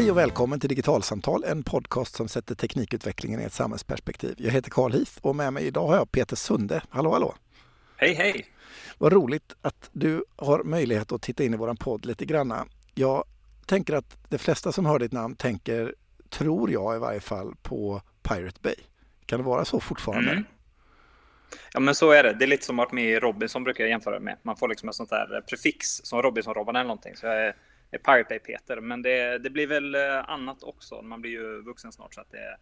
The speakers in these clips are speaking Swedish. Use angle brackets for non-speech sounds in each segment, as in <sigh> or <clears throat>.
Hej och välkommen till Digitalsamtal, en podcast som sätter teknikutvecklingen i ett samhällsperspektiv. Jag heter Carl Heath och med mig idag har jag Peter Sunde. Hallå hallå! Hej hej! Vad roligt att du har möjlighet att titta in i våran podd lite granna. Jag tänker att de flesta som hör ditt namn tänker, tror jag i varje fall, på Pirate Bay. Kan det vara så fortfarande? Mm. Ja men så är det. Det är lite som att vara med i Robinson brukar jag jämföra med. Man får liksom ett sånt där prefix som Robinson-Robban eller någonting. Så jag är Pirate Bay Peter. Men det, det, blir väl eh, annat också. Man blir ju vuxen snart så att det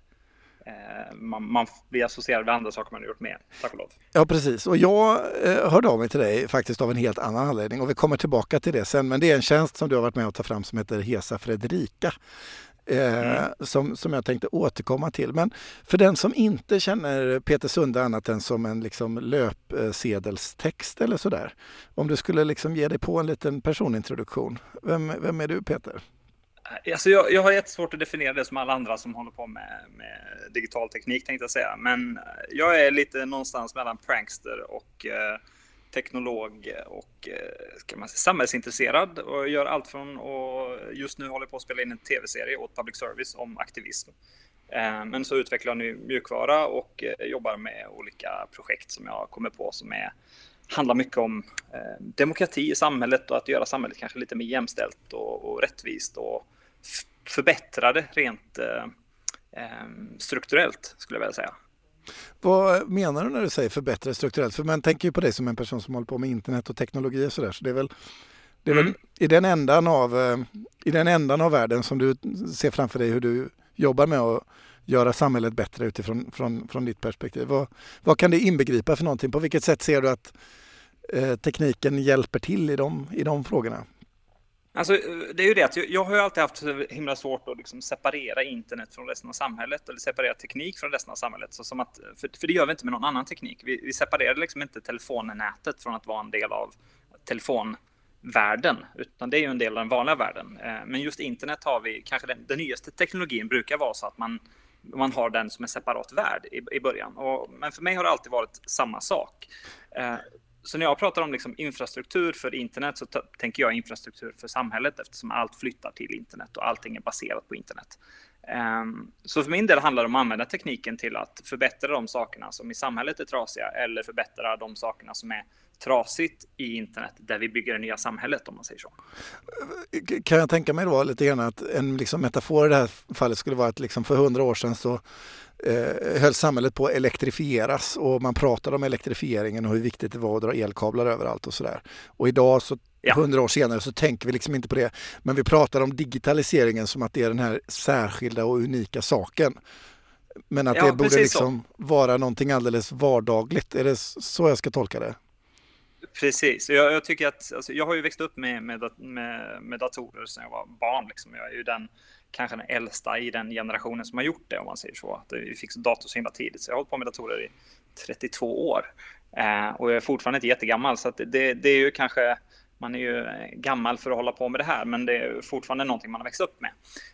eh, man, man blir associerad med andra saker man har gjort med, tack och lov. Ja, precis. Och jag eh, hörde av mig till dig faktiskt av en helt annan anledning och vi kommer tillbaka till det sen. Men det är en tjänst som du har varit med och tagit fram som heter Hesa Fredrika eh, mm. som, som jag tänkte återkomma till. Men för den som inte känner Peter Sunde annat än som en liksom löpsedelstext eller sådär. Om du skulle liksom ge dig på en liten personintroduktion. Vem, vem är du Peter? Alltså jag, jag har jättesvårt att definiera det som alla andra som håller på med, med digital teknik tänkte jag säga. Men jag är lite någonstans mellan prankster och eh, teknolog och eh, ska man säga, samhällsintresserad och gör allt från och just nu håller jag på att spela in en tv-serie åt public service om aktivism. Eh, men så utvecklar jag nu mjukvara och eh, jobbar med olika projekt som jag kommer på som är, handlar mycket om demokrati i samhället och att göra samhället kanske lite mer jämställt och, och rättvist och förbättra det rent strukturellt skulle jag vilja säga. Vad menar du när du säger förbättra strukturellt? För man tänker ju på dig som en person som håller på med internet och teknologi och sådär. Så det är väl, det är mm. väl i, den ändan av, eh, i den ändan av världen som du ser framför dig hur du jobbar med att göra samhället bättre utifrån från, från ditt perspektiv. Vad, vad kan det inbegripa för någonting? På vilket sätt ser du att eh, tekniken hjälper till i de, i de frågorna? Alltså, eh, det är ju det att jag har ju alltid haft så himla svårt att liksom separera internet från resten av samhället eller separera teknik från resten av samhället. Så som att, för, för det gör vi inte med någon annan teknik. Vi, vi separerar liksom inte telefonnätet från att vara en del av telefonvärlden, utan det är ju en del av den vanliga världen. Eh, men just internet har vi, kanske den, den nyaste teknologin brukar vara så att man, man har den som en separat värld i, i början. Och, men för mig har det alltid varit samma sak. Eh, så när jag pratar om liksom infrastruktur för internet så tänker jag infrastruktur för samhället eftersom allt flyttar till internet och allting är baserat på internet. Um, så för min del handlar det om att använda tekniken till att förbättra de sakerna som i samhället är trasiga eller förbättra de sakerna som är trasigt i internet där vi bygger det nya samhället om man säger så. Kan jag tänka mig då lite grann att en liksom metafor i det här fallet skulle vara att liksom för hundra år sedan så eh, höll samhället på att elektrifieras och man pratade om elektrifieringen och hur viktigt det var att dra elkablar överallt och sådär. Och idag så hundra år senare så tänker vi liksom inte på det. Men vi pratar om digitaliseringen som att det är den här särskilda och unika saken. Men att ja, det borde liksom så. vara någonting alldeles vardagligt. Är det så jag ska tolka det? Precis, jag, jag tycker att alltså, jag har ju växt upp med, med, med, med datorer sedan jag var barn. Liksom. Jag är ju den kanske den äldsta i den generationen som har gjort det om man säger så. Att vi fick dator så himla tidigt. Så jag har hållit på med datorer i 32 år eh, och jag är fortfarande inte jättegammal så det, det är ju kanske man är ju gammal för att hålla på med det här, men det är fortfarande någonting man har växt upp med.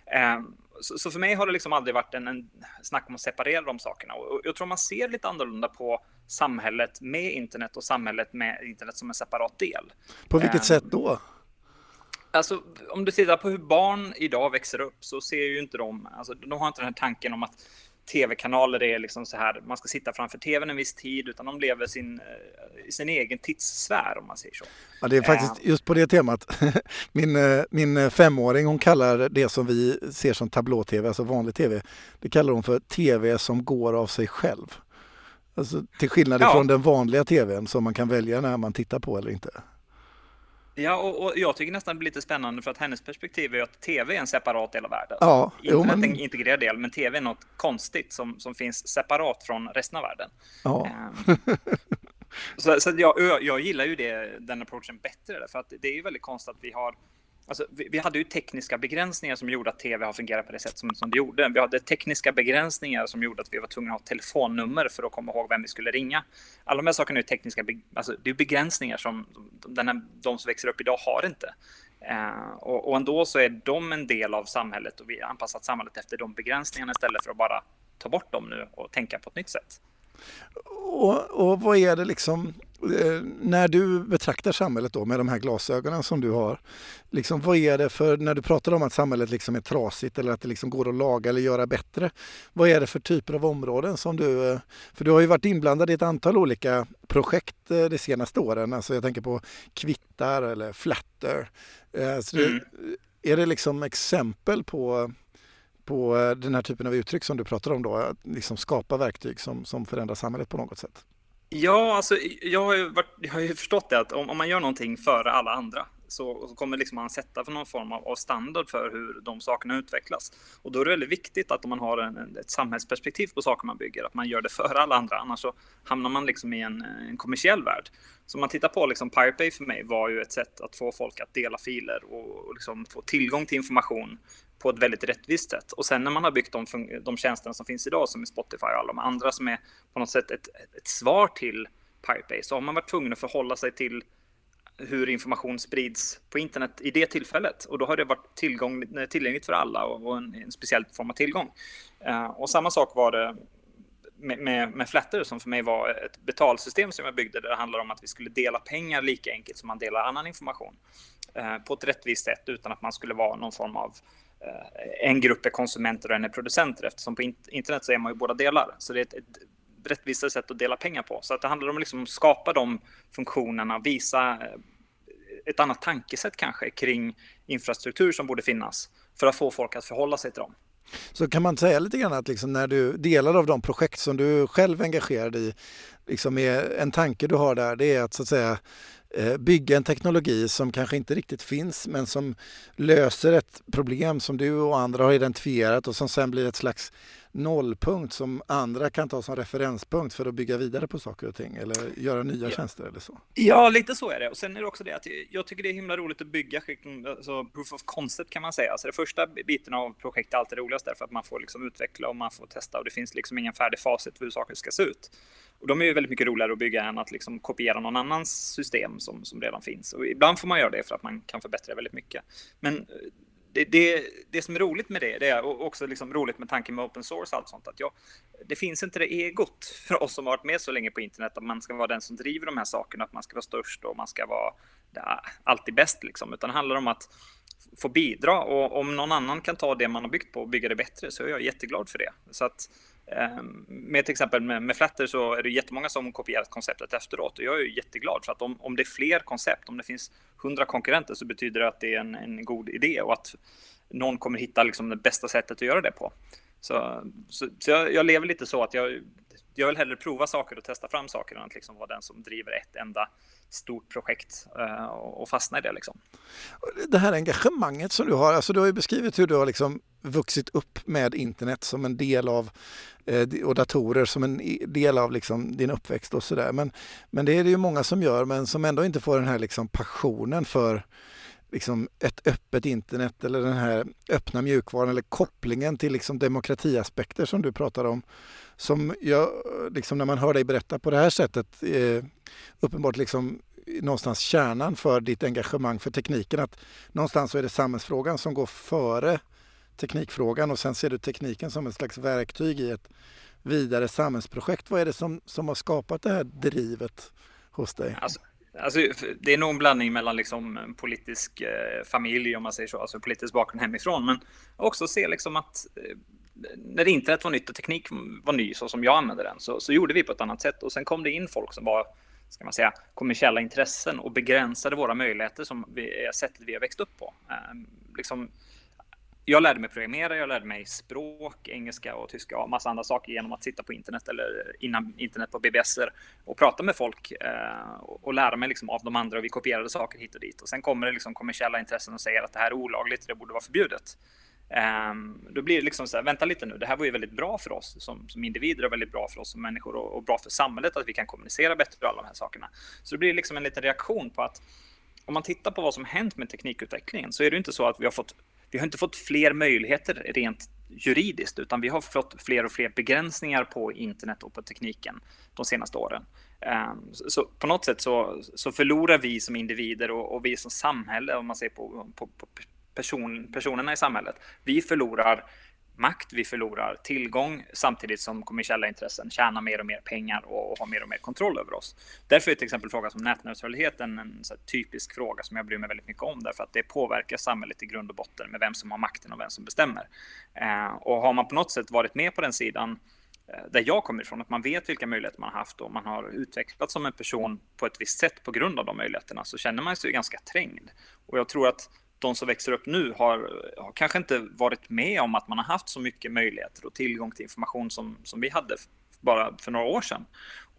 Eh, så, så, för mig har det liksom aldrig varit en, en snack om att separera de sakerna. Och jag tror man ser lite annorlunda på samhället med internet och samhället med internet som en separat del. På vilket eh, sätt då? Alltså, om du tittar på hur barn idag växer upp så ser ju inte de, alltså, de har inte den här tanken om att tv-kanaler är liksom så här, man ska sitta framför tvn en viss tid, utan de lever sin, eh, sin egen tidssfär om man säger så. Ja, det är faktiskt uh, just på det temat. <laughs> Min, eh, min femåring hon kallar det som vi ser som tablå-tv, alltså vanlig tv, det kallar hon för tv som går av sig själv. Alltså, till skillnad ja. från den vanliga tvn som man kan välja när man tittar på eller inte. Ja, och, och, jag tycker nästan det blir lite spännande för att hennes perspektiv är att tv är en separat del av världen. Ja, Internet är en integrerad del, men tv är något konstigt som, som finns separat från resten av världen. Ja. Um, så så jag, jag gillar ju det, den approachen bättre, för att det är ju väldigt konstigt att vi har Alltså, vi, vi, hade ju tekniska begränsningar som gjorde att tv har fungerat på det sätt som, som det gjorde. Vi hade tekniska begränsningar som gjorde att vi var tvungna att ha telefonnummer för att komma ihåg vem vi skulle ringa. Alla de här sakerna är tekniska alltså, det är begränsningar som den här, de som växer upp idag har inte. Eh, och, och ändå så är de en del av samhället och vi har anpassat samhället efter de begränsningarna istället för att bara ta bort dem nu och tänka på ett nytt sätt. Och, och vad är det liksom när du betraktar samhället då med de här glasögonen som du har, liksom, vad är det för, när du pratar om att samhället liksom är trasigt eller att det liksom går att laga eller göra bättre, vad är det för typer av områden som du, eh, för du har ju varit inblandad i ett antal olika projekt eh, de senaste åren, alltså jag tänker på Kvittar eller Flatter. Så det, mm. Är det liksom exempel på på den här typen av uttryck som du pratar om då, att liksom skapa verktyg som, som förändrar samhället på något sätt? Ja, alltså, jag, har ju varit, jag har ju förstått det att om, om man gör någonting före alla andra så, så kommer liksom man sätta för någon form av, av, standard för hur de sakerna utvecklas. Och då är det väldigt viktigt att om man har en, ett samhällsperspektiv på saker man bygger, att man gör det före alla andra. Annars så hamnar man liksom i en, en kommersiell värld. Så om man tittar på liksom Pirate Bay för mig var ju ett sätt att få folk att dela filer och, och liksom få tillgång till information på ett väldigt rättvist sätt. Och sen när man har byggt de, de tjänsterna som finns idag, som är Spotify och alla de andra som är på något sätt ett, ett svar till Pirate Bay, så har man varit tvungen att förhålla sig till hur information sprids på internet i det tillfället. Och då har det varit tillgång, eh, tillgängligt för alla och, och en, en, speciell form av tillgång. Uh, och samma sak var det med, med, med Flatter som för mig var ett betalsystem som jag byggde där det handlar om att vi skulle dela pengar lika enkelt som man delar annan information. Uh, på ett rättvist sätt utan att man skulle vara någon form av uh, Eh, en grupp är konsumenter och en är producenter eftersom på internet så är man ju båda delar. Så det är ett, ett rättvisare sätt att dela pengar på. Så att det handlar om liksom att skapa de funktionerna, visa eh, ett annat tankesätt kanske kring infrastruktur som borde finnas för att få folk att förhålla sig till dem. Så kan man säga lite grann att liksom när du delar av de projekt som du själv är engagerad i, liksom är en tanke du har där, det är att så att säga Eh, bygga en teknologi som kanske inte riktigt finns men som löser ett problem som du och andra har identifierat och som sen blir ett slags nollpunkt som andra kan ta som referenspunkt för att bygga vidare på saker och ting eller göra nya ja. tjänster eller så? Ja, lite så är det. Och sen är det också det att jag tycker det är himla roligt att bygga alltså proof of concept kan man säga. Alltså det första biten av projekt är alltid roligast därför att man får liksom utveckla och man får testa och det finns liksom ingen färdig facit för hur saker ska se ut. Och de är ju väldigt mycket roligare att bygga än att liksom kopiera någon annans system som, som redan finns. Och ibland får man göra det för att man kan förbättra väldigt mycket. Men det, det, det som är roligt med det, det är också liksom roligt med tanken med open source och allt sånt, att ja, det finns inte det egot <laughs> för oss som har varit med så länge på internet, att man ska vara den som driver de här sakerna, att man ska vara störst och man ska vara ja, alltid bäst, liksom. utan det handlar om att få bidra och om någon annan kan ta det man har byggt på och bygga det bättre så är jag jätteglad för det. Så att Ehm, med till exempel med, med Flatter så är det jättemånga som kopierat konceptet efteråt och jag är jätteglad för att om, om det är fler koncept, om det finns hundra konkurrenter så betyder det att det är en, en god idé och att någon kommer hitta liksom det bästa sättet att göra det på. Så, så, så jag, jag, lever lite så att jag, jag vill hellre prova saker och testa fram saker än att liksom vara den som driver ett enda stort projekt eh, och fastna i det. Liksom. Det här engagemanget som du har, alltså du har ju beskrivit hur du har liksom vuxit upp med internet som en del av eh, och datorer som en del av liksom din uppväxt och sådär. Men, men det är det ju många som gör men som ändå inte får den här liksom passionen för liksom ett öppet internet eller den här öppna mjukvaran eller kopplingen till liksom demokratiaspekter som du pratar om. Som jag, liksom när man hör dig berätta på det här sättet, eh, uppenbart liksom någonstans kärnan för ditt engagemang för tekniken. Att någonstans så är det samhällsfrågan som går före teknikfrågan och sen ser du tekniken som ett slags verktyg i ett vidare samhällsprojekt. Vad är det som, som har skapat det här drivet hos dig? Alltså, alltså, det är nog en blandning mellan liksom politisk eh, familj, om man säger så, alltså politisk bakgrund hemifrån, men också se liksom att eh, när internet var nytt och teknik var ny så som jag använde den så, så gjorde vi på ett annat sätt och sen kom det in folk som var ska man säga, kommersiella intressen och begränsade våra möjligheter som vi, sättet vi har växt upp på. Eh, liksom, jag lärde mig programmera, jag lärde mig språk, engelska och tyska och massa andra saker genom att sitta på internet eller innan internet på BBS och prata med folk eh, och lära mig liksom av de andra och vi kopierade saker hit och dit. Och sen kommer det liksom kommersiella intressen och säger att det här är olagligt, det borde vara förbjudet. Eh, då blir det liksom så här, vänta lite nu, det här var ju väldigt bra för oss som, som individer och väldigt bra för oss som människor och, och, bra för samhället att vi kan kommunicera bättre och alla de här sakerna. Så det blir liksom en liten reaktion på att om man tittar på vad som hänt med teknikutvecklingen så är det inte så att vi har fått vi har inte fått fler möjligheter rent juridiskt, utan vi har fått fler och fler begränsningar på internet och på tekniken de senaste åren. Ehm, så på något sätt så, så förlorar vi som individer och, och vi som samhälle, om man ser på, på, på person, personerna i samhället, vi förlorar makt, vi förlorar tillgång samtidigt som kommersiella intressen tjänar mer och mer pengar och har mer och mer kontroll över oss. Därför är till exempel frågan som nätneutralitet en, en typisk fråga som jag bryr mig väldigt mycket om därför att det påverkar samhället i grund och botten med vem som har makten och vem som bestämmer. Eh, och har man på något sätt varit med på den sidan eh, där jag kommer ifrån, att man vet vilka möjligheter man har haft och man har utvecklats som en person på ett visst sätt på grund av de möjligheterna så känner man sig ganska trängd. Och jag tror att de som växer upp nu har, har, kanske inte varit med om att man har haft så mycket möjligheter och tillgång till information som, som vi hade bara för några år sedan.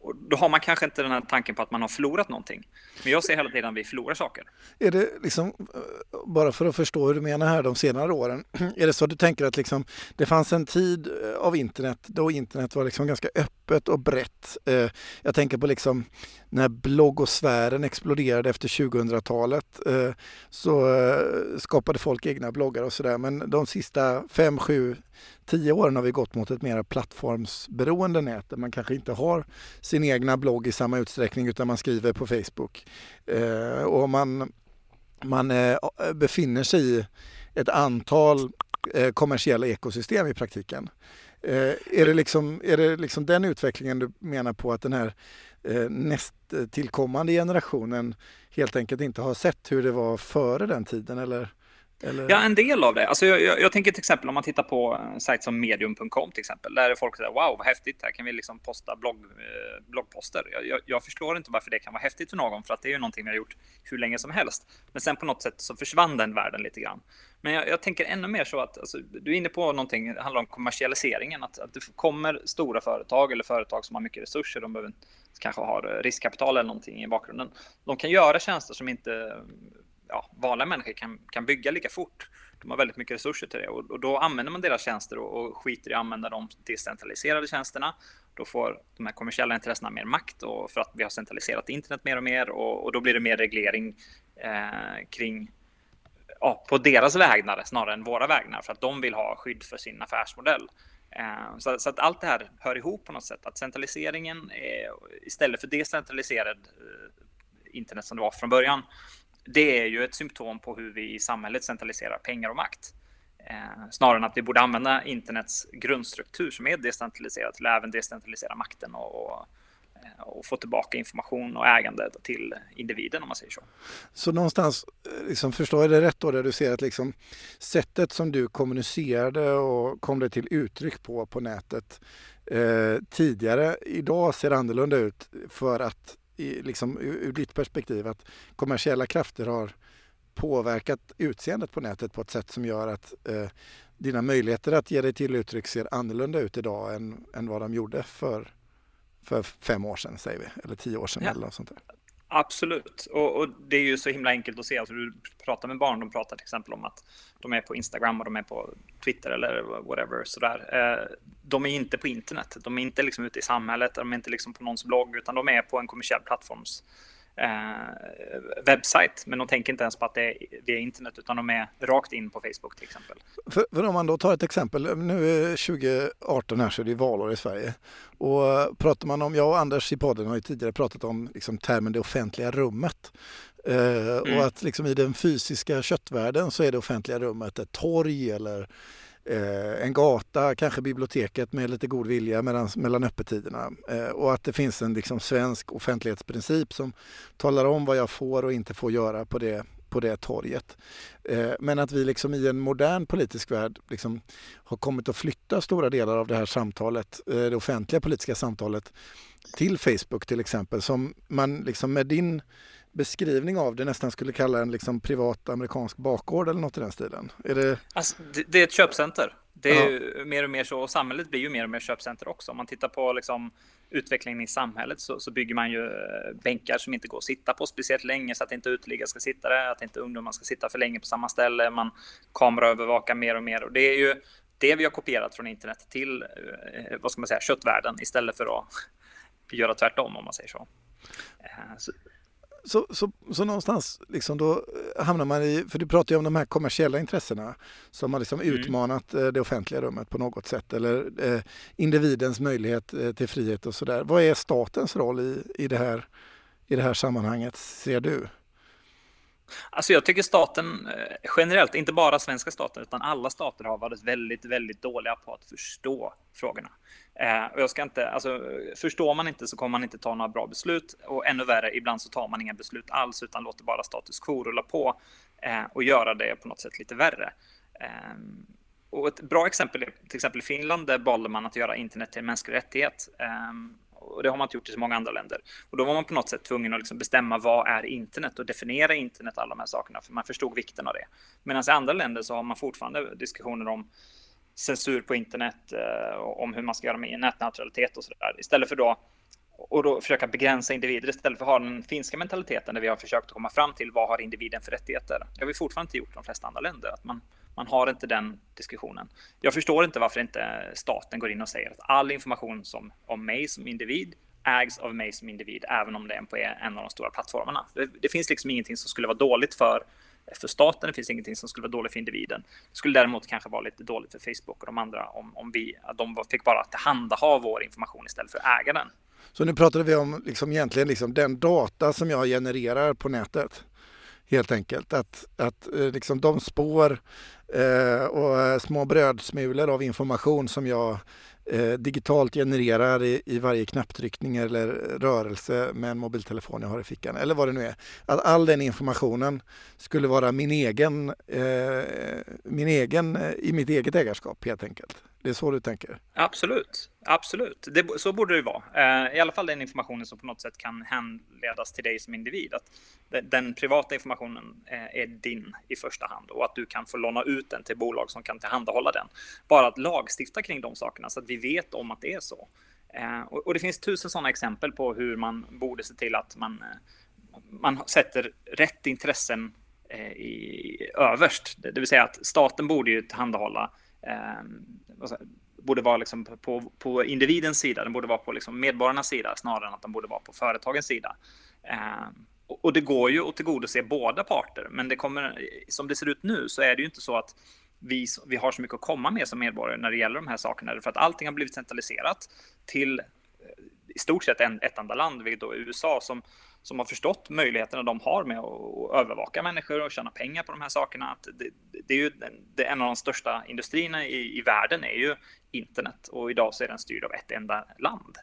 Och då har man kanske inte den här tanken på att man har förlorat någonting. Men jag ser hela tiden att vi förlorar saker. Är det liksom, eh, bara för att förstå hur du menar här de senare åren, <clears throat> är det så att du tänker att liksom, det fanns en tid eh, av internet då internet var liksom ganska öppet och brett. Eh, jag tänker på liksom när bloggosfären exploderade efter 2000-talet eh, så eh, skapade folk egna bloggar och sådär. Men de sista fem, sju, tio åren har vi gått mot ett mer plattformsberoende nät där man kanske inte har sin egna blogg i samma utsträckning utan man skriver på Facebook. Eh, och man, man eh, befinner sig i ett antal eh, kommersiella ekosystem i praktiken. Eh, är, det liksom, är det liksom den utvecklingen du menar på att den här nästtillkommande näst eh, tillkommande generationen helt enkelt inte har sett hur det var före den tiden eller? Eller? Ja, en del av det. Alltså, jag, jag, jag, tänker till exempel om man tittar på en sajt som medium.com till exempel. Där är folk säger wow, vad häftigt, här kan vi liksom posta blogg, eh, bloggposter. Jag, jag, förstår inte varför det kan vara häftigt för någon, för att det är ju någonting vi har gjort hur länge som helst. Men sen på något sätt så försvann den världen lite grann. Men jag, jag tänker ännu mer så att alltså, du är inne på någonting, det handlar om kommersialiseringen. Att, att det kommer stora företag eller företag som har mycket resurser, de behöver kanske har riskkapital eller någonting i bakgrunden. De kan göra tjänster som inte ja, vanliga människor kan, kan bygga lika fort. De har väldigt mycket resurser till det och, och då använder man deras tjänster och, och skiter i att använda de decentraliserade tjänsterna. Då får de här kommersiella intressena mer makt och för att vi har centraliserat internet mer och mer och, och då blir det mer reglering eh, kring ja, på deras vägnar snarare än våra vägnar för att de vill ha skydd för sin affärsmodell. Eh, så, så, att allt det här hör ihop på något sätt. Att centraliseringen är, istället för decentraliserad eh, internet som det var från början det är ju ett symptom på hur vi i samhället centraliserar pengar och makt. Eh, snarare än att vi borde använda internets grundstruktur som är decentraliserad till att även decentralisera makten och, och, Eh, och, få tillbaka information och ägande till individen om man säger så. Så någonstans, eh, liksom, förstår jag det rätt då, där du ser att liksom, sättet som du kommunicerade och kom det till uttryck på på nätet eh, tidigare, idag ser annorlunda ut för att i, liksom, ur, ur ditt perspektiv att kommersiella krafter har påverkat utseendet på nätet på ett sätt som gör att eh, dina möjligheter att ge dig till uttryck ser annorlunda ut idag än, än vad de gjorde för, för fem år sedan, säger vi, eller tio år sedan ja. eller något sånt där. Absolut, och, och, det är ju så himla enkelt att se. Alltså, du pratar med barn, de pratar till exempel om att de är på Instagram och de är på Twitter eller whatever. Sådär. Eh, de är inte på internet, de är inte liksom ute i samhället, de är inte liksom på någons blogg, utan de är på en kommersiell plattforms eh, webbsajt. Men de tänker inte ens på att det är via internet utan de är rakt in på Facebook till exempel. För, för om man då tar ett exempel, nu är 2018 här så är det valår i Sverige. Och pratar man om, jag och Anders i podden har ju tidigare pratat om liksom termen det offentliga rummet. Eh, mm. Och att liksom i den fysiska köttvärlden så är det offentliga rummet ett torg eller eh, Eh, en gata, kanske biblioteket med lite god vilja mellan, mellan öppettiderna. Eh, och att det finns en liksom, svensk offentlighetsprincip som talar om vad jag får och inte får göra på det, på det torget. Eh, men att vi liksom i en modern politisk värld liksom har kommit att flytta stora delar av det här samtalet, eh, det offentliga politiska samtalet till Facebook till exempel som man liksom med din beskrivning av det nästan skulle kalla en liksom privat amerikansk bakgård eller något i den stilen? Är det... Alltså, det, det är ett köpcenter. Det är ju mer och mer så, och samhället blir ju mer och mer köpcenter också. Om man tittar på liksom, utvecklingen i samhället så, så, bygger man ju eh, bänkar som inte går att sitta på speciellt länge så att inte uteliggare ska sitta där, att inte ungdomar ska sitta för länge på samma ställe. Man kameraövervakar mer och mer och det är ju det vi har kopierat från internet till, eh, vad ska man säga, köttvärlden istället för att <laughs> göra tvärtom om man säger så. Eh, så så, så, så någonstans liksom då hamnar man i, för du pratar ju om de här kommersiella intressena som har liksom mm. utmanat eh, det offentliga rummet på något sätt eller eh, individens möjlighet eh, till frihet och sådär. Vad är statens roll i, i, det här, i det här sammanhanget ser du? Alltså jag tycker staten eh, generellt, inte bara svenska staten, utan alla stater har varit väldigt, väldigt dåliga på att förstå frågorna. Eh, och jag ska inte, alltså, förstår man inte så kommer man inte ta några bra beslut och ännu värre, ibland så tar man inga beslut alls utan låter bara status quo rulla på eh, och göra det på något sätt lite värre. Eh, och ett bra exempel är till exempel i Finland, där valde man att göra internet till en mänsklig rättighet. Ehm, och det har man inte gjort i så många andra länder. Och då var man på något sätt tvungen att liksom bestämma vad är internet och definiera internet, alla de här sakerna, för man förstod vikten av det. Medan i andra länder så har man fortfarande diskussioner om censur på internet, eh, om hur man ska göra med nätneutralitet och så där. Istället för då och då försöka begränsa individer istället för att ha den finska mentaliteten där vi har försökt komma fram till vad har individen för rättigheter. Det har vi fortfarande inte gjort i de flesta andra länder. Att man, man har inte den diskussionen. Jag förstår inte varför inte staten går in och säger att all information som, om mig som individ ägs av mig som individ, även om det är på en av de stora plattformarna. Det, det finns liksom ingenting som skulle vara dåligt för för staten. Det finns ingenting som skulle vara dåligt för individen. Det skulle däremot kanske vara lite dåligt för Facebook och de andra om, om vi, de fick bara tillhandaha vår information istället för att äga den. Så nu pratade vi om liksom egentligen liksom den data som jag genererar på nätet. Helt enkelt att, att eh, liksom de spår eh, och eh, små brödsmulor av information som jag Eh, digitalt genererar i, i, varje knapptryckning eller rörelse med en mobiltelefon jag har i fickan eller vad det nu är. Att all den informationen skulle vara min egen, eh, min egen eh, i mitt eget ägarskap helt enkelt. Det är så du tänker? Absolut, absolut. Det, så borde det vara. Eh, I alla fall den informationen som på något sätt kan hänledas till dig som individ. Att den privata informationen eh, är din i första hand och att du kan få låna ut den till bolag som kan tillhandahålla den. Bara att lagstifta kring de sakerna så att vi vet om att det är så. Eh, och det finns tusen sådana exempel på hur man borde se till att man, eh, man sätter rätt intressen eh, i överst. Det vill säga att staten borde ju tillhandahålla ehm, borde vara liksom på, på individens sida, den borde vara på liksom medborgarnas sida snarare än att den borde vara på företagens sida. Eh, och det går ju att tillgodose båda parter, men det kommer, som det ser ut nu så är det ju inte så att vi, vi har så mycket att komma med som medborgare när det gäller de här sakerna, för att allting har blivit centraliserat till eh, i stort sett en, ett enda land, vilket då är USA, som som har förstått möjligheterna de har med att övervaka människor och tjäna pengar på de här sakerna. Att det, det är ju det, en av de största industrierna i, i världen är ju internet och idag så är den styrd av ett enda land.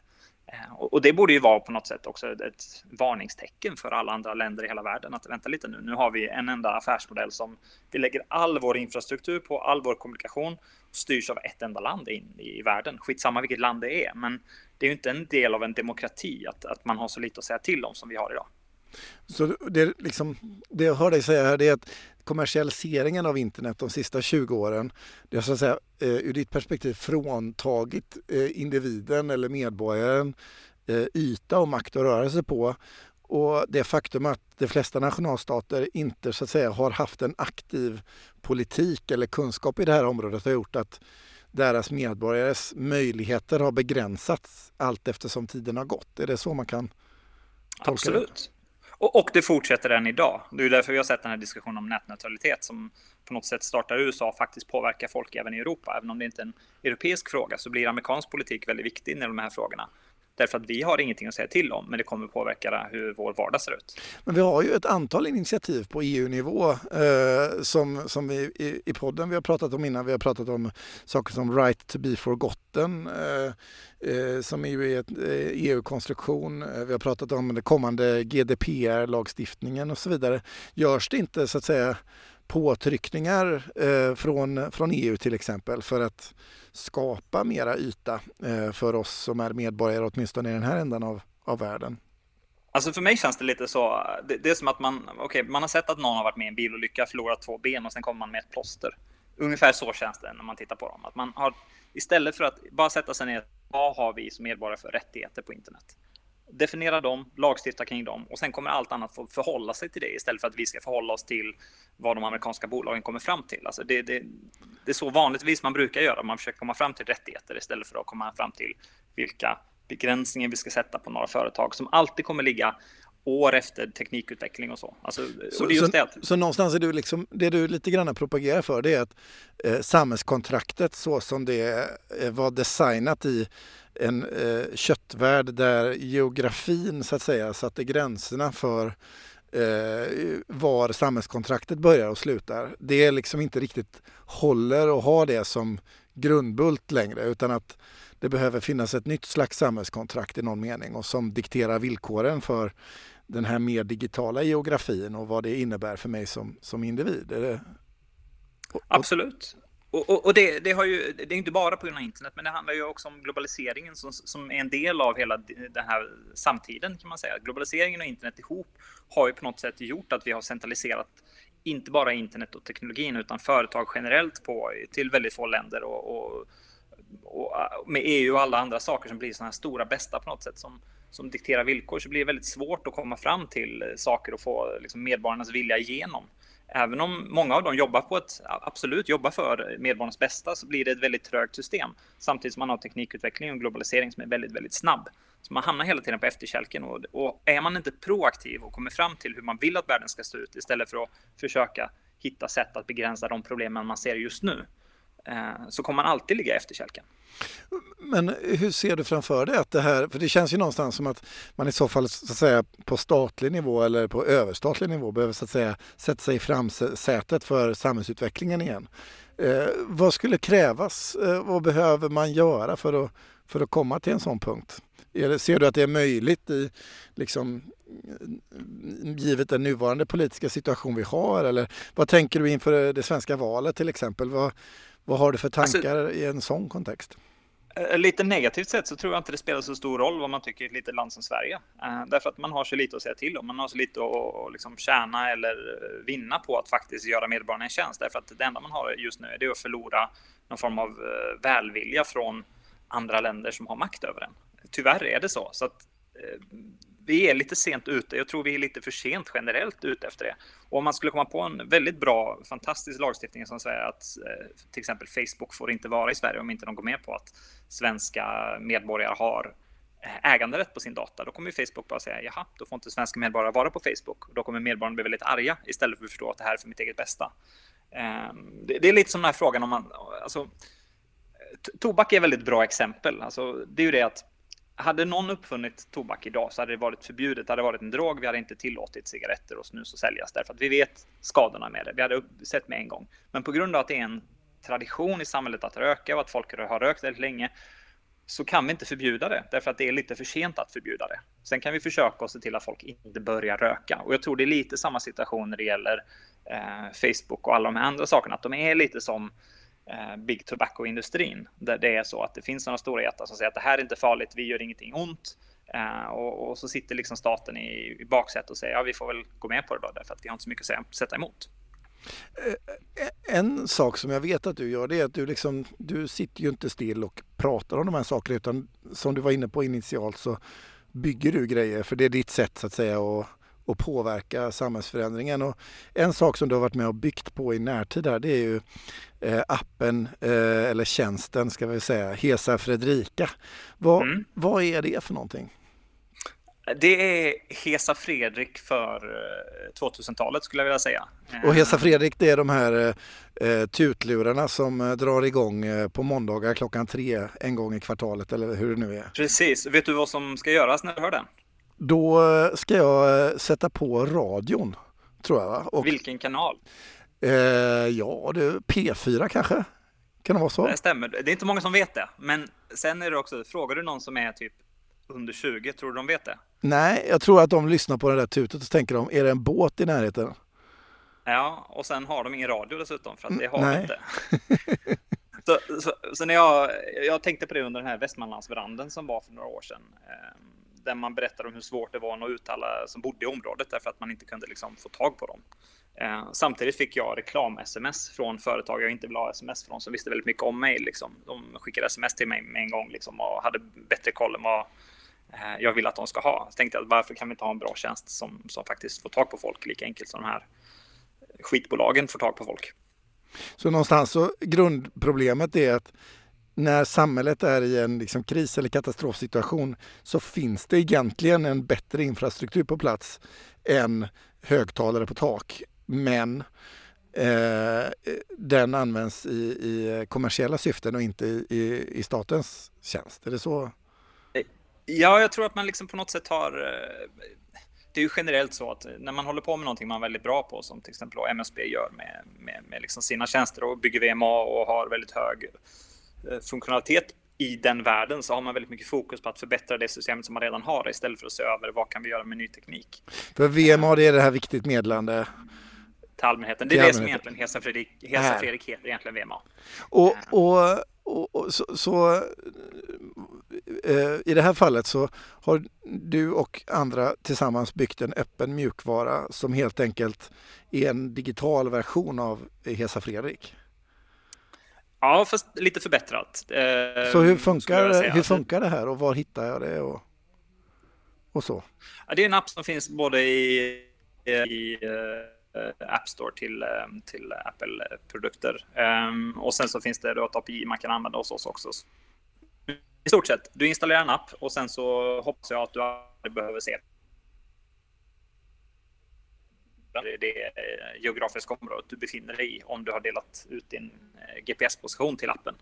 Eh, och det borde ju vara på något sätt också ett varningstecken för alla andra länder i hela världen att vänta lite nu. Nu har vi en enda affärsmodell som vi lägger all vår infrastruktur på, all vår kommunikation styrs av ett enda land in i världen. Skitsamma vilket land det är, men det är ju inte en del av en demokrati att, att man har så lite att säga till om som vi har idag. Så det, liksom, det jag hör dig säga här är att kommersialiseringen av internet de sista 20 åren, det har så att säga eh, ur ditt perspektiv fråntagit eh, individen eller medborgaren eh, yta och makt att röra sig på. Och det faktum att de flesta nationalstater inte så att säga har haft en aktiv politik eller kunskap i det här området har gjort att deras medborgares möjligheter har begränsats allt eftersom tiden har gått. Är det så man kan tolka Absolut. det? Och, och det fortsätter än idag. Det är därför vi har sett den här diskussionen om nätneutralitet som på något sätt startar i USA och faktiskt påverkar folk även i Europa. Även om det inte är en europeisk fråga så blir amerikansk politik väldigt viktig när de här frågorna. Därför att vi har ingenting att säga till om, men det kommer påverka hur vår vardag ser ut. Men vi har ju ett antal initiativ på EU-nivå eh, som, som vi i, i podden vi har pratat om innan. Vi har pratat om saker som Right to be forgotten eh, eh, som är ju ett eh, e EU-konstruktion. Eh, vi har pratat om den kommande GDPR-lagstiftningen och så vidare. Görs det inte så att säga påtryckningar eh, från, från EU till exempel för att skapa mera yta eh, för oss som är medborgare åtminstone i den här ändan av, av världen. Alltså för mig känns det lite så, det, det är som att man, okay, man har sett att någon har varit med i en bilolycka, förlorat två ben och sen kommer man med ett plåster. Ungefär så känns det när man tittar på dem. Att man har, istället för att bara sätta sig ner, vad har vi som medborgare för rättigheter på internet? Definiera dem, lagstifta kring dem och sen kommer allt annat få förhålla sig till det istället för att vi ska förhålla oss till vad de amerikanska bolagen kommer fram till. Alltså det, det, det är så vanligtvis man brukar göra. Man försöker komma fram till rättigheter istället för att komma fram till vilka begränsningar vi ska sätta på några företag som alltid kommer ligga år efter teknikutveckling och så. Alltså, så, och det, är just så, det. så någonstans är du liksom, det du lite grann propagerar för det är att eh, samhällskontraktet så som det eh, var designat i en eh, köttvärld där geografin så att säga satte gränserna för eh, var samhällskontraktet börjar och slutar. Det är liksom inte riktigt håller att ha det som grundbult längre utan att det behöver finnas ett nytt slags samhällskontrakt i någon mening och som dikterar villkoren för den här mer digitala geografin och vad det innebär för mig som, som individ. Det... Absolut. Och, och, och det, det, har ju, det är inte bara på grund av internet, men det handlar ju också om globaliseringen som, som är en del av hela den här samtiden kan man säga. Globaliseringen och internet ihop har ju på något sätt gjort att vi har centraliserat inte bara internet och teknologin utan företag generellt på till väldigt få länder och, och, och med EU och alla andra saker som blir sådana här stora bästa på något sätt som, som dikterar villkor så blir det väldigt svårt att komma fram till eh, saker och få liksom, medborgarnas vilja igenom även om många av dem jobbar på ett, absolut jobbar för medborgarnas bästa, så blir det ett väldigt trögt system. Samtidigt som man har teknikutveckling och globalisering som är väldigt, väldigt snabb. Så man hamnar hela tiden på efterkälken och, och är man inte proaktiv och kommer fram till hur man vill att världen ska se ut istället för att försöka hitta sätt att begränsa de problemen man ser just nu, Eh, så kommer man alltid ligga efter kälken. Men hur ser du framför dig att det här, för det känns ju någonstans som att man i så fall så att säga på statlig nivå eller på överstatlig nivå behöver så att säga sätta sig i framsätet för samhällsutvecklingen igen. Eh, vad skulle krävas? Eh, vad behöver man göra för att, för att komma till en sån punkt? Ser du att det är möjligt i, liksom, givet den nuvarande politiska situation vi har? Eller vad tänker du inför det svenska valet till exempel? Vad, vad har du för alltså- tankar alltså, i en sån kontext? Eh, lite negativt sett så tror jag inte det spelar så stor roll vad man tycker i ett litet land som Sverige. Uh, därför att man har så lite att säga till om. Man har så lite att liksom tjäna eller vinna på att faktiskt göra medborgarna en tjänst. Därför att det enda man har just nu är det att förlora någon form av uh, välvilja från andra länder som har makt över en. Tyvärr är det så. så att, vi är lite sent ute. Jag tror vi är lite för sent generellt ute efter det. Och om man skulle komma på en väldigt bra, fantastisk lagstiftning som säger att eh, till exempel Facebook får inte vara i Sverige om inte de går med på att svenska medborgare har eh, äganderätt på sin data, då kommer Facebook bara säga jaha, då får inte svenska medborgare vara på Facebook. Och då kommer medborgarna bli väldigt arga istället för att förstå att det här är för mitt eget bästa. Ehm, det är lite som den här frågan om man, alltså, tobak är ett väldigt bra exempel. Alltså, det är ju det att hade någon uppfunnit tobak idag så hade det varit förbjudet. Det hade varit en drog. Vi hade inte tillåtit cigaretter och snus att säljas därför att vi vet skadorna med det. Vi hade sett med en gång. Men på grund av att det är en tradition i samhället att röka och att folk har rökt väldigt länge så kan vi inte förbjuda det därför att det är lite för sent att förbjuda det. Sen kan vi försöka se till att folk inte börjar röka och jag tror det är lite samma situation när det gäller eh, Facebook och alla de här andra sakerna. Att de är lite som Eh, Eh, big tobacco-industrin. Där det är så att det finns några stora jättar som säger att det här är inte farligt, vi gör ingenting ont. Uh, och, och, så sitter liksom staten i, i baksätet och säger ja, vi får väl gå med på det då, därför att vi har inte så mycket att sätta emot. Eh, en sak som jag vet att du gör det är att du, liksom, du sitter ju inte still och pratar om de här sakerna utan som du var inne på initialt så bygger du grejer för det är ditt sätt så att säga att att påverka samhällsförändringen. Och en sak som du har varit med och byggt på i närtid här det är ju eh, appen eh, eller tjänsten ska vi säga, Hesa Fredrika. Vad, mm. vad är det för någonting? Det är Hesa Fredrik för 2000-talet eh, skulle jag vilja säga. Och Hesa Fredrik det är de här eh, tutlurarna som eh, drar igång eh, på måndagar klockan tre en gång i kvartalet eller hur det nu är. Precis. Vet du vad som ska göras när du hör den? Då ska jag sätta på radion, tror jag. Och, Vilken kanal? Eh, ja, det, P4 kanske? Kan det vara så? Det stämmer. Det är inte många som vet det. Men sen är det också, frågar du någon som är typ under 20, tror du de vet det? Nej, jag tror att de lyssnar på det där tutet och tänker de, är det en båt i närheten? Ja, och sen har de ingen radio dessutom, för att det har de inte. <laughs> så, så, så, när jag, jag tänkte på det under den här Västmanlandsbranden som var för några år sedan. Eh, där man berättade om hur svårt det var att nå ut alla som bodde i området därför att man inte kunde liksom få tag på dem. Eh, samtidigt fick jag reklam-sms från företag jag inte ville ha sms från som visste väldigt mycket om mig. Liksom. De skickade sms till mig med en gång liksom, och hade bättre koll än vad eh, jag vill att de ska ha. Så tänkte jag varför kan vi inte ha en bra tjänst som, som faktiskt får tag på folk lika enkelt som de här skitbolagen får tag på folk. Så någonstans så grundproblemet är att när samhället är i en liksom kris eller katastrofsituation så finns det egentligen en bättre infrastruktur på plats än högtalare på tak. Men eh, den används i, i, kommersiella syften och inte i, i, statens tjänst. Är det så? Ja, jag tror att man liksom på något sätt har... Eh, det är ju generellt så att när man håller på med någonting man är väldigt bra på, som till exempel MSB gör med, med, med liksom sina tjänster och bygger VMA och har väldigt hög eh, funktionalitet i den världen så har man väldigt mycket fokus på att förbättra det systemet som man redan har istället för att se över vad kan vi göra med ny teknik. För VMA det är det här viktigt meddelande till allmänheten. Det är det som egentligen Hesa Fredrik, Hesa Fredrik heter egentligen VMA. Och, och, och, och så, så eh, i det här fallet så har du och andra tillsammans byggt en öppen mjukvara som helt enkelt är en digital version av Hesa Fredrik. Ja, fast lite förbättrat. Eh, så hur funkar, hur funkar det här och var hittar jag det och, och så? Ja, det är en app som finns både i, i Eh, app Store till, eh, till Apple-produkter. Ehm, och sen så finns det då ett API man kan använda hos oss också. I stort sett, du installerar en app och sen så hoppas jag att du aldrig behöver se det geografiska området du befinner dig i om du har delat ut din eh, GPS-position till appen.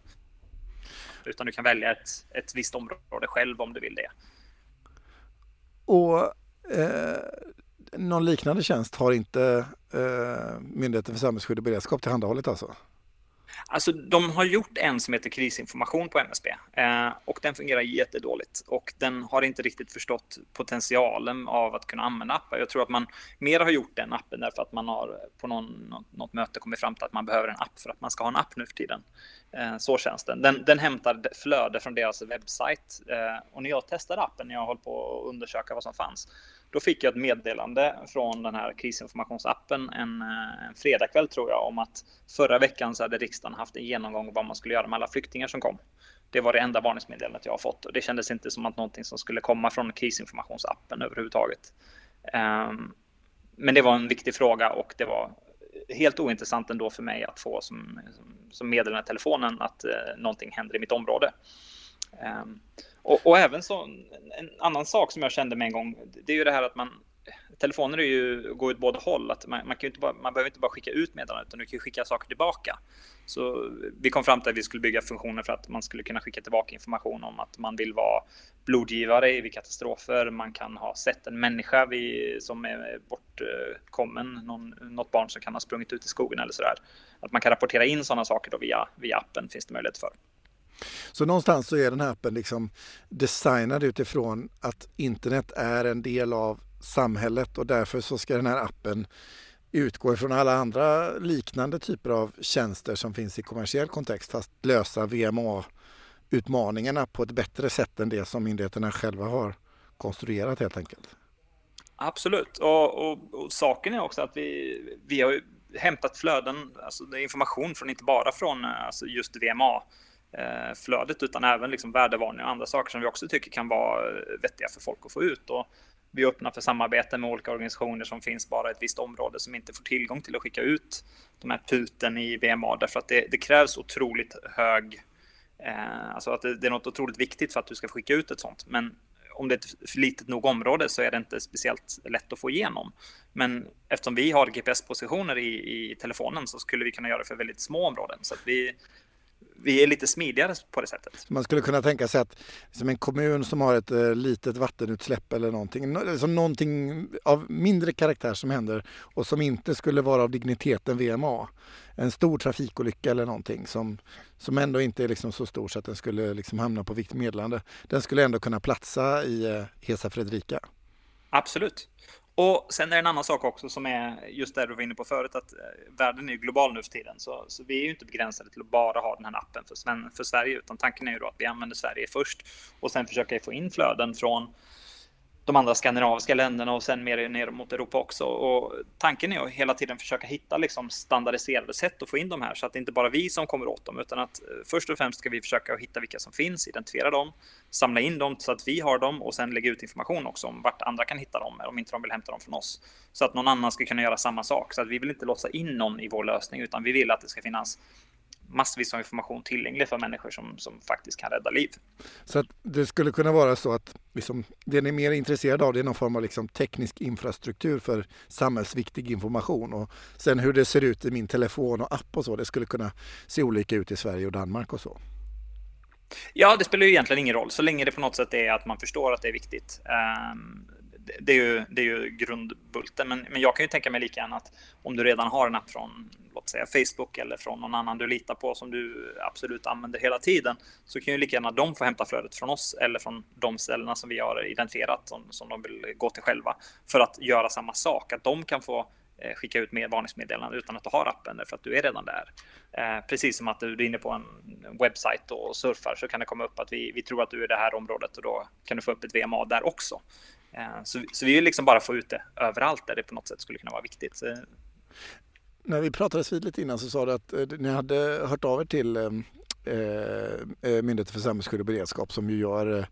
Utan du kan välja ett, ett visst område själv om du vill det. Och eh, någon liknande tjänst har inte eh, Myndigheten för samhällsskydd och beredskap tillhandahållit alltså? Alltså, de har gjort en som heter krisinformation på MSB eh, och den fungerar jättedåligt och den har inte riktigt förstått potentialen av att kunna använda appar. Jag tror att man mer har gjort den appen därför att man har på någon, något, något möte kommit fram till att man behöver en app för att man ska ha en app nu för tiden. Eh, så känns den. den. Den hämtar flöde från deras webbsajt eh, och när jag testade appen när jag höll på att undersöka vad som fanns då fick jag ett meddelande från den här krisinformationsappen en, eh, en fredagkväll tror jag om att förra veckan så hade riksdagen haft en genomgång av vad man skulle göra med alla flyktingar som kom. Det var det enda varningsmeddelandet jag har fått och det kändes inte som att någonting som skulle komma från krisinformationsappen överhuvudtaget. Um, men det var en viktig fråga och det var helt ointressant ändå för mig att få som, som, meddelande i telefonen att eh, någonting händer i mitt område. Um, och, och, även så, en annan sak som jag kände med en gång, det är ju det här att man telefoner är ju, går åt båda håll. Att man, man, kan inte bara, man behöver inte bara skicka ut meddelanden utan du kan skicka saker tillbaka. Så vi kom fram till att vi skulle bygga funktioner för att man skulle kunna skicka tillbaka information om att man vill vara blodgivare vid katastrofer. Man kan ha sett en människa vid, som är bortkommen, någon, något barn som kan ha sprungit ut i skogen eller sådär. Att man kan rapportera in sådana saker då via, via appen finns det möjlighet för. Så någonstans så är den här appen liksom designad utifrån att internet är en del av samhället och därför så ska den här appen utgår från alla andra liknande typer av tjänster som finns i kommersiell kontext fast lösa VMA-utmaningarna på ett bättre sätt än det som myndigheterna själva har konstruerat helt enkelt. Absolut, och, och, och saken är också att vi, vi har hämtat flöden, alltså information från inte bara från eh, alltså just VMA-flödet eh, utan även liksom värdevarningar och andra saker som vi också tycker kan vara eh, vettiga för folk att få ut. Och vi är öppna för samarbete med olika organisationer som finns bara i ett visst område som inte får tillgång till att skicka ut de här puten i VMA därför att det, det krävs otroligt hög, eh, alltså att det, det, är något otroligt viktigt för att du ska skicka ut ett sånt. Men om det är ett för litet nog område så är det inte speciellt lätt att få igenom. Men eftersom vi har GPS-positioner i, i telefonen så skulle vi kunna göra det för väldigt små områden. Så att vi, vi är lite smidigare på det sättet. Man skulle kunna tänka sig att som en kommun som har ett eh, litet vattenutsläpp eller någonting, alltså någonting av mindre karaktär som händer och som inte skulle vara av digniteten VMA. En stor trafikolycka eller någonting som, som ändå inte är liksom så stor så att den skulle liksom hamna på viktigt meddelande. Den skulle ändå kunna platsa i eh, Hesa Fredrika. Absolut. Och sen är det en annan sak också som är just det du var inne på förut, att eh, världen är global nu för tiden. Så, så vi är ju inte begränsade till att bara ha den här appen för, för Sverige, utan tanken är ju då att vi använder Sverige först och sen försöka få in flöden från de andra skandinaviska länderna och sen mer ner mot Europa också. Och tanken är att hela tiden försöka hitta liksom standardiserade sätt att få in de här så att det inte bara vi som kommer åt dem utan att eh, först och främst ska vi försöka hitta vilka som finns, identifiera dem, samla in dem så att vi har dem och sen lägga ut information också om vart andra kan hitta dem om inte de vill hämta dem från oss. Så att någon annan ska kunna göra samma sak. Så att vi vill inte låsa in någon i vår lösning utan vi vill att det ska finnas massvis av information tillgänglig för människor som, som faktiskt kan rädda liv. Så att det skulle kunna vara så att liksom, det ni är mer intresserade av det är någon form av liksom teknisk infrastruktur för samhällsviktig information och sen hur det ser ut i min telefon och app och så, det skulle kunna se olika ut i Sverige och Danmark och så. Ja, det spelar ju egentligen ingen roll så länge det på något sätt är att man förstår att det är viktigt. Um, det, är ju, det är ju grundbulten. Men, men jag kan ju tänka mig lika gärna att om du redan har en app från låt säga Facebook eller från någon annan du litar på som du absolut använder hela tiden så kan ju lika gärna de få hämta flödet från oss eller från de ställena som vi har identifierat som, som de vill gå till själva för att göra samma sak. Att de kan få eh, skicka ut med varningsmeddelanden utan att du har appen därför att du är redan där. Eh, precis som att du är inne på en webbsajt och surfar så kan det komma upp att vi, vi tror att du är i det här området och då kan du få upp ett VMA där också. Eh, så, så vi vill liksom bara få ut det överallt där det på något sätt skulle kunna vara viktigt. Så... När vi pratades vid lite innan så sa du att ni hade hört av er till eh, Myndigheten för samhällsskydd och beredskap som ju gör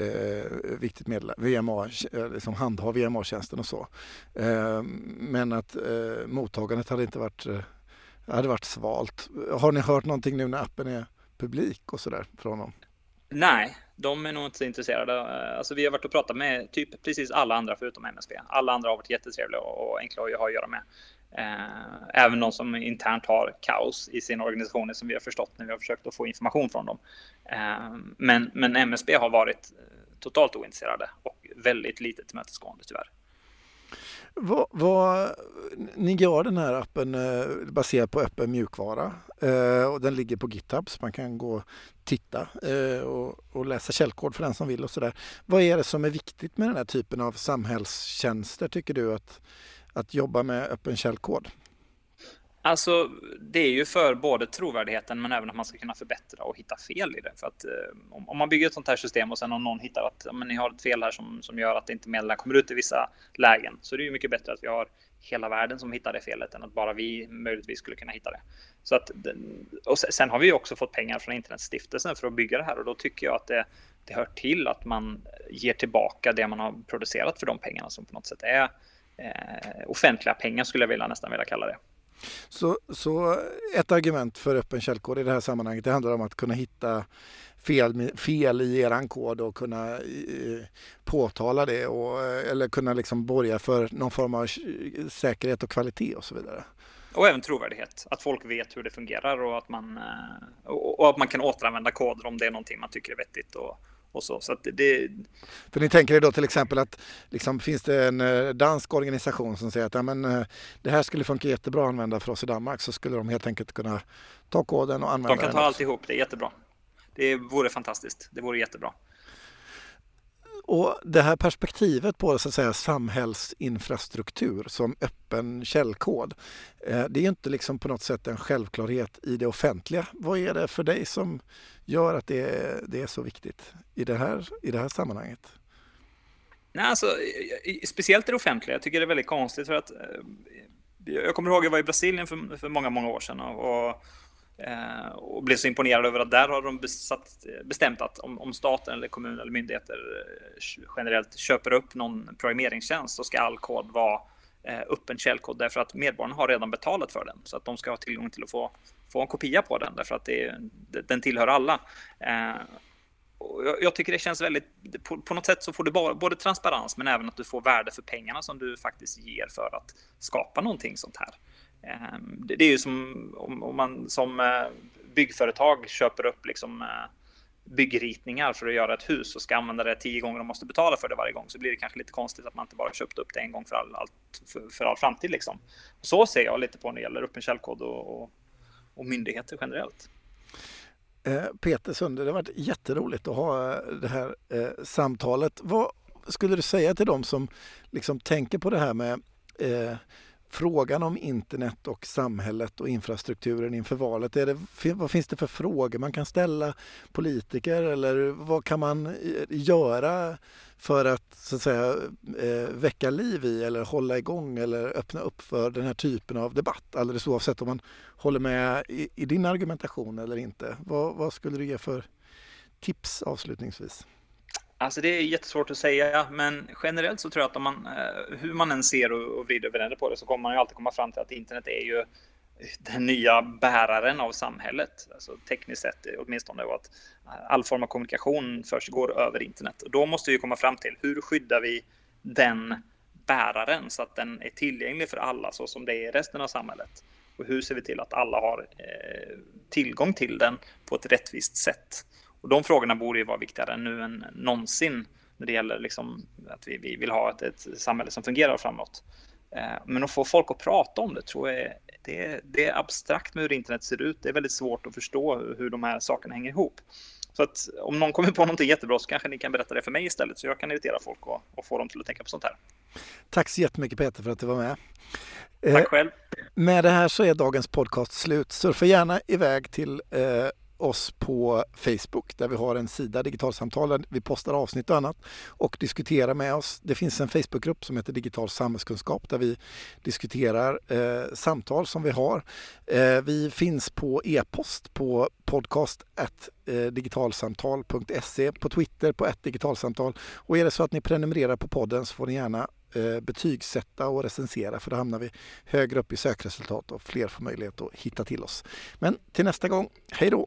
eh, viktigt medel, VMA, eh, liksom handha VMA-tjänsten och så. Eh, men att eh, mottagandet hade inte varit, eh, hade varit svalt. Har ni hört någonting nu när appen är publik och sådär från dem? Nej, de är nog inte så intresserade. Eh, alltså, vi har varit och pratat med typ precis alla andra förutom MSB. Alla andra har varit jättetrevliga och enkla att ha att göra med. Eh, även de som internt har kaos i sina organisationer som vi har förstått när vi har försökt att få information från dem. Eh, men, men MSB har varit totalt ointresserade och väldigt lite tillmötesgående tyvärr. Vad, vad, ni gör den här appen eh, baserad på öppen mjukvara eh, och den ligger på GitHub så man kan gå och titta eh, och, och, läsa källkod för den som vill och sådär. Vad är det som är viktigt med den här typen av samhällstjänster tycker du att, att jobba med öppen källkod? Alltså, det är ju för både trovärdigheten men även att man ska kunna förbättra och hitta fel i det. För att eh, om, man bygger ett sånt här system och sen om någon hittar att men, ni har ett fel här som, som gör att inte medlen kommer ut i vissa lägen så det är ju mycket bättre att vi har hela världen som hittar det felet än att bara vi möjligtvis skulle kunna hitta det. Så att, och sen har vi också fått pengar från Internetstiftelsen för att bygga det här och då tycker jag att det, det hör till att man ger tillbaka det man har producerat för de pengarna som på något sätt är eh, offentliga pengar skulle jag vilja nästan vilja kalla det. Så, så ett argument för öppen källkod i det här sammanhanget det handlar om att kunna hitta fel, fel i er kod och kunna påtala det och, eh, eller kunna liksom borga för någon form av säkerhet och kvalitet och så vidare. Och även trovärdighet, att folk vet hur det fungerar och att man, eh, och att man kan återanvända koder om det är någonting man tycker är vettigt. Och, och så. så det... För ni tänker er då till exempel att liksom, finns det en eh, dansk organisation som säger att ja, men, eh, det här skulle funka jättebra att använda för oss i Danmark så skulle de helt enkelt kunna ta koden och använda den. De kan ta alltihop, det är jättebra. Det vore fantastiskt, det vore jättebra. Och det här perspektivet på så att säga, samhällsinfrastruktur som öppen källkod, eh, det är inte liksom på något sätt en självklarhet i det offentliga. Vad är det för dig som gör att det är, det är så viktigt i det, här, i det här sammanhanget? Nej, alltså, speciellt i det offentliga. Jag tycker det är väldigt konstigt för att eh, jag kommer ihåg att jag var i Brasilien för, för många, många år sedan och och Eh, och blev så imponerad över att där har de besatt, bestämt att om, om, staten eller kommun eller myndigheter eh, generellt köper upp någon programmeringstjänst så ska all kod vara eh, öppen källkod därför att medborgarna har redan betalat för den så att de ska ha tillgång till att få, få en kopia på den därför att det, den tillhör alla. Jag, jag, tycker det känns väldigt, på, på, något sätt så får du bara, både transparens men även att du får värde för pengarna som du faktiskt ger för att skapa någonting sånt här. Ehm, det är ju som om man som eh, byggföretag köper upp liksom eh, byggritningar för att göra ett hus och ska använda det tio gånger och måste betala för det varje gång så blir det kanske lite konstigt att man inte bara köpt upp det en gång för all, allt, för, för all framtid. Liksom. Så ser jag lite på när det gäller öppen källkod och, och, och myndigheter generellt. Eh, Peter Sunde, det har varit jätteroligt att ha det här eh, samtalet. Vad skulle du säga till dem som liksom tänker på det här med eh, frågan om internet och samhället och infrastrukturen inför valet? Är det, vad finns det för frågor man kan ställa politiker eller vad kan man eh, göra för att, så att säga, eh, väcka liv i eller hålla igång eller öppna upp för den här typen av debatt alldeles oavsett om man håller med i, i din argumentation eller inte. Vad, vad skulle du ge för tips avslutningsvis? Alltså det är jättesvårt att säga, men generellt så tror jag att om man, eh, hur man än ser och vrider och vänder på det så kommer man ju alltid komma fram till att internet är ju den nya bäraren av samhället, alltså tekniskt sett eh, åtminstone, och att eh, all form av kommunikation först går över internet. Och då måste vi komma fram till hur skyddar vi den bäraren så att den är tillgänglig för alla så som det är i resten av samhället. Och hur ser vi till att alla har eh, tillgång till den på ett rättvist sätt? Och de frågorna borde ju vara viktigare nu än någonsin när det gäller liksom att vi, vi vill ha ett, ett samhälle som fungerar framåt. Eh, men att få folk att prata om det tror jag är, det är, det är abstrakt med hur internet ser ut. Det är väldigt svårt att förstå hur de här sakerna hänger ihop. Så att om någon kommer på någonting jättebra så kanske ni kan berätta det för mig istället så jag kan irritera folk och, och få dem till att tänka på sånt här. Tack så jättemycket Peter för att du var med. Tack själv. Med det här så är dagens podcast slut. Surfa gärna iväg till eh, oss på Facebook där vi har en sida Digitalsamtal där vi postar avsnitt och annat och diskuterar med oss. Det finns en Facebookgrupp som heter Digital samhällskunskap där vi diskuterar eh, samtal som vi har. Eh, vi finns på e-post på podcast eh, digitalsamtal.se på Twitter på ett digitalsamtal och är det så att ni prenumererar på podden så får ni gärna eh, betygsätta och recensera för då hamnar vi högre upp i sökresultat och fler får möjlighet att hitta till oss. Men till nästa gång, hej då!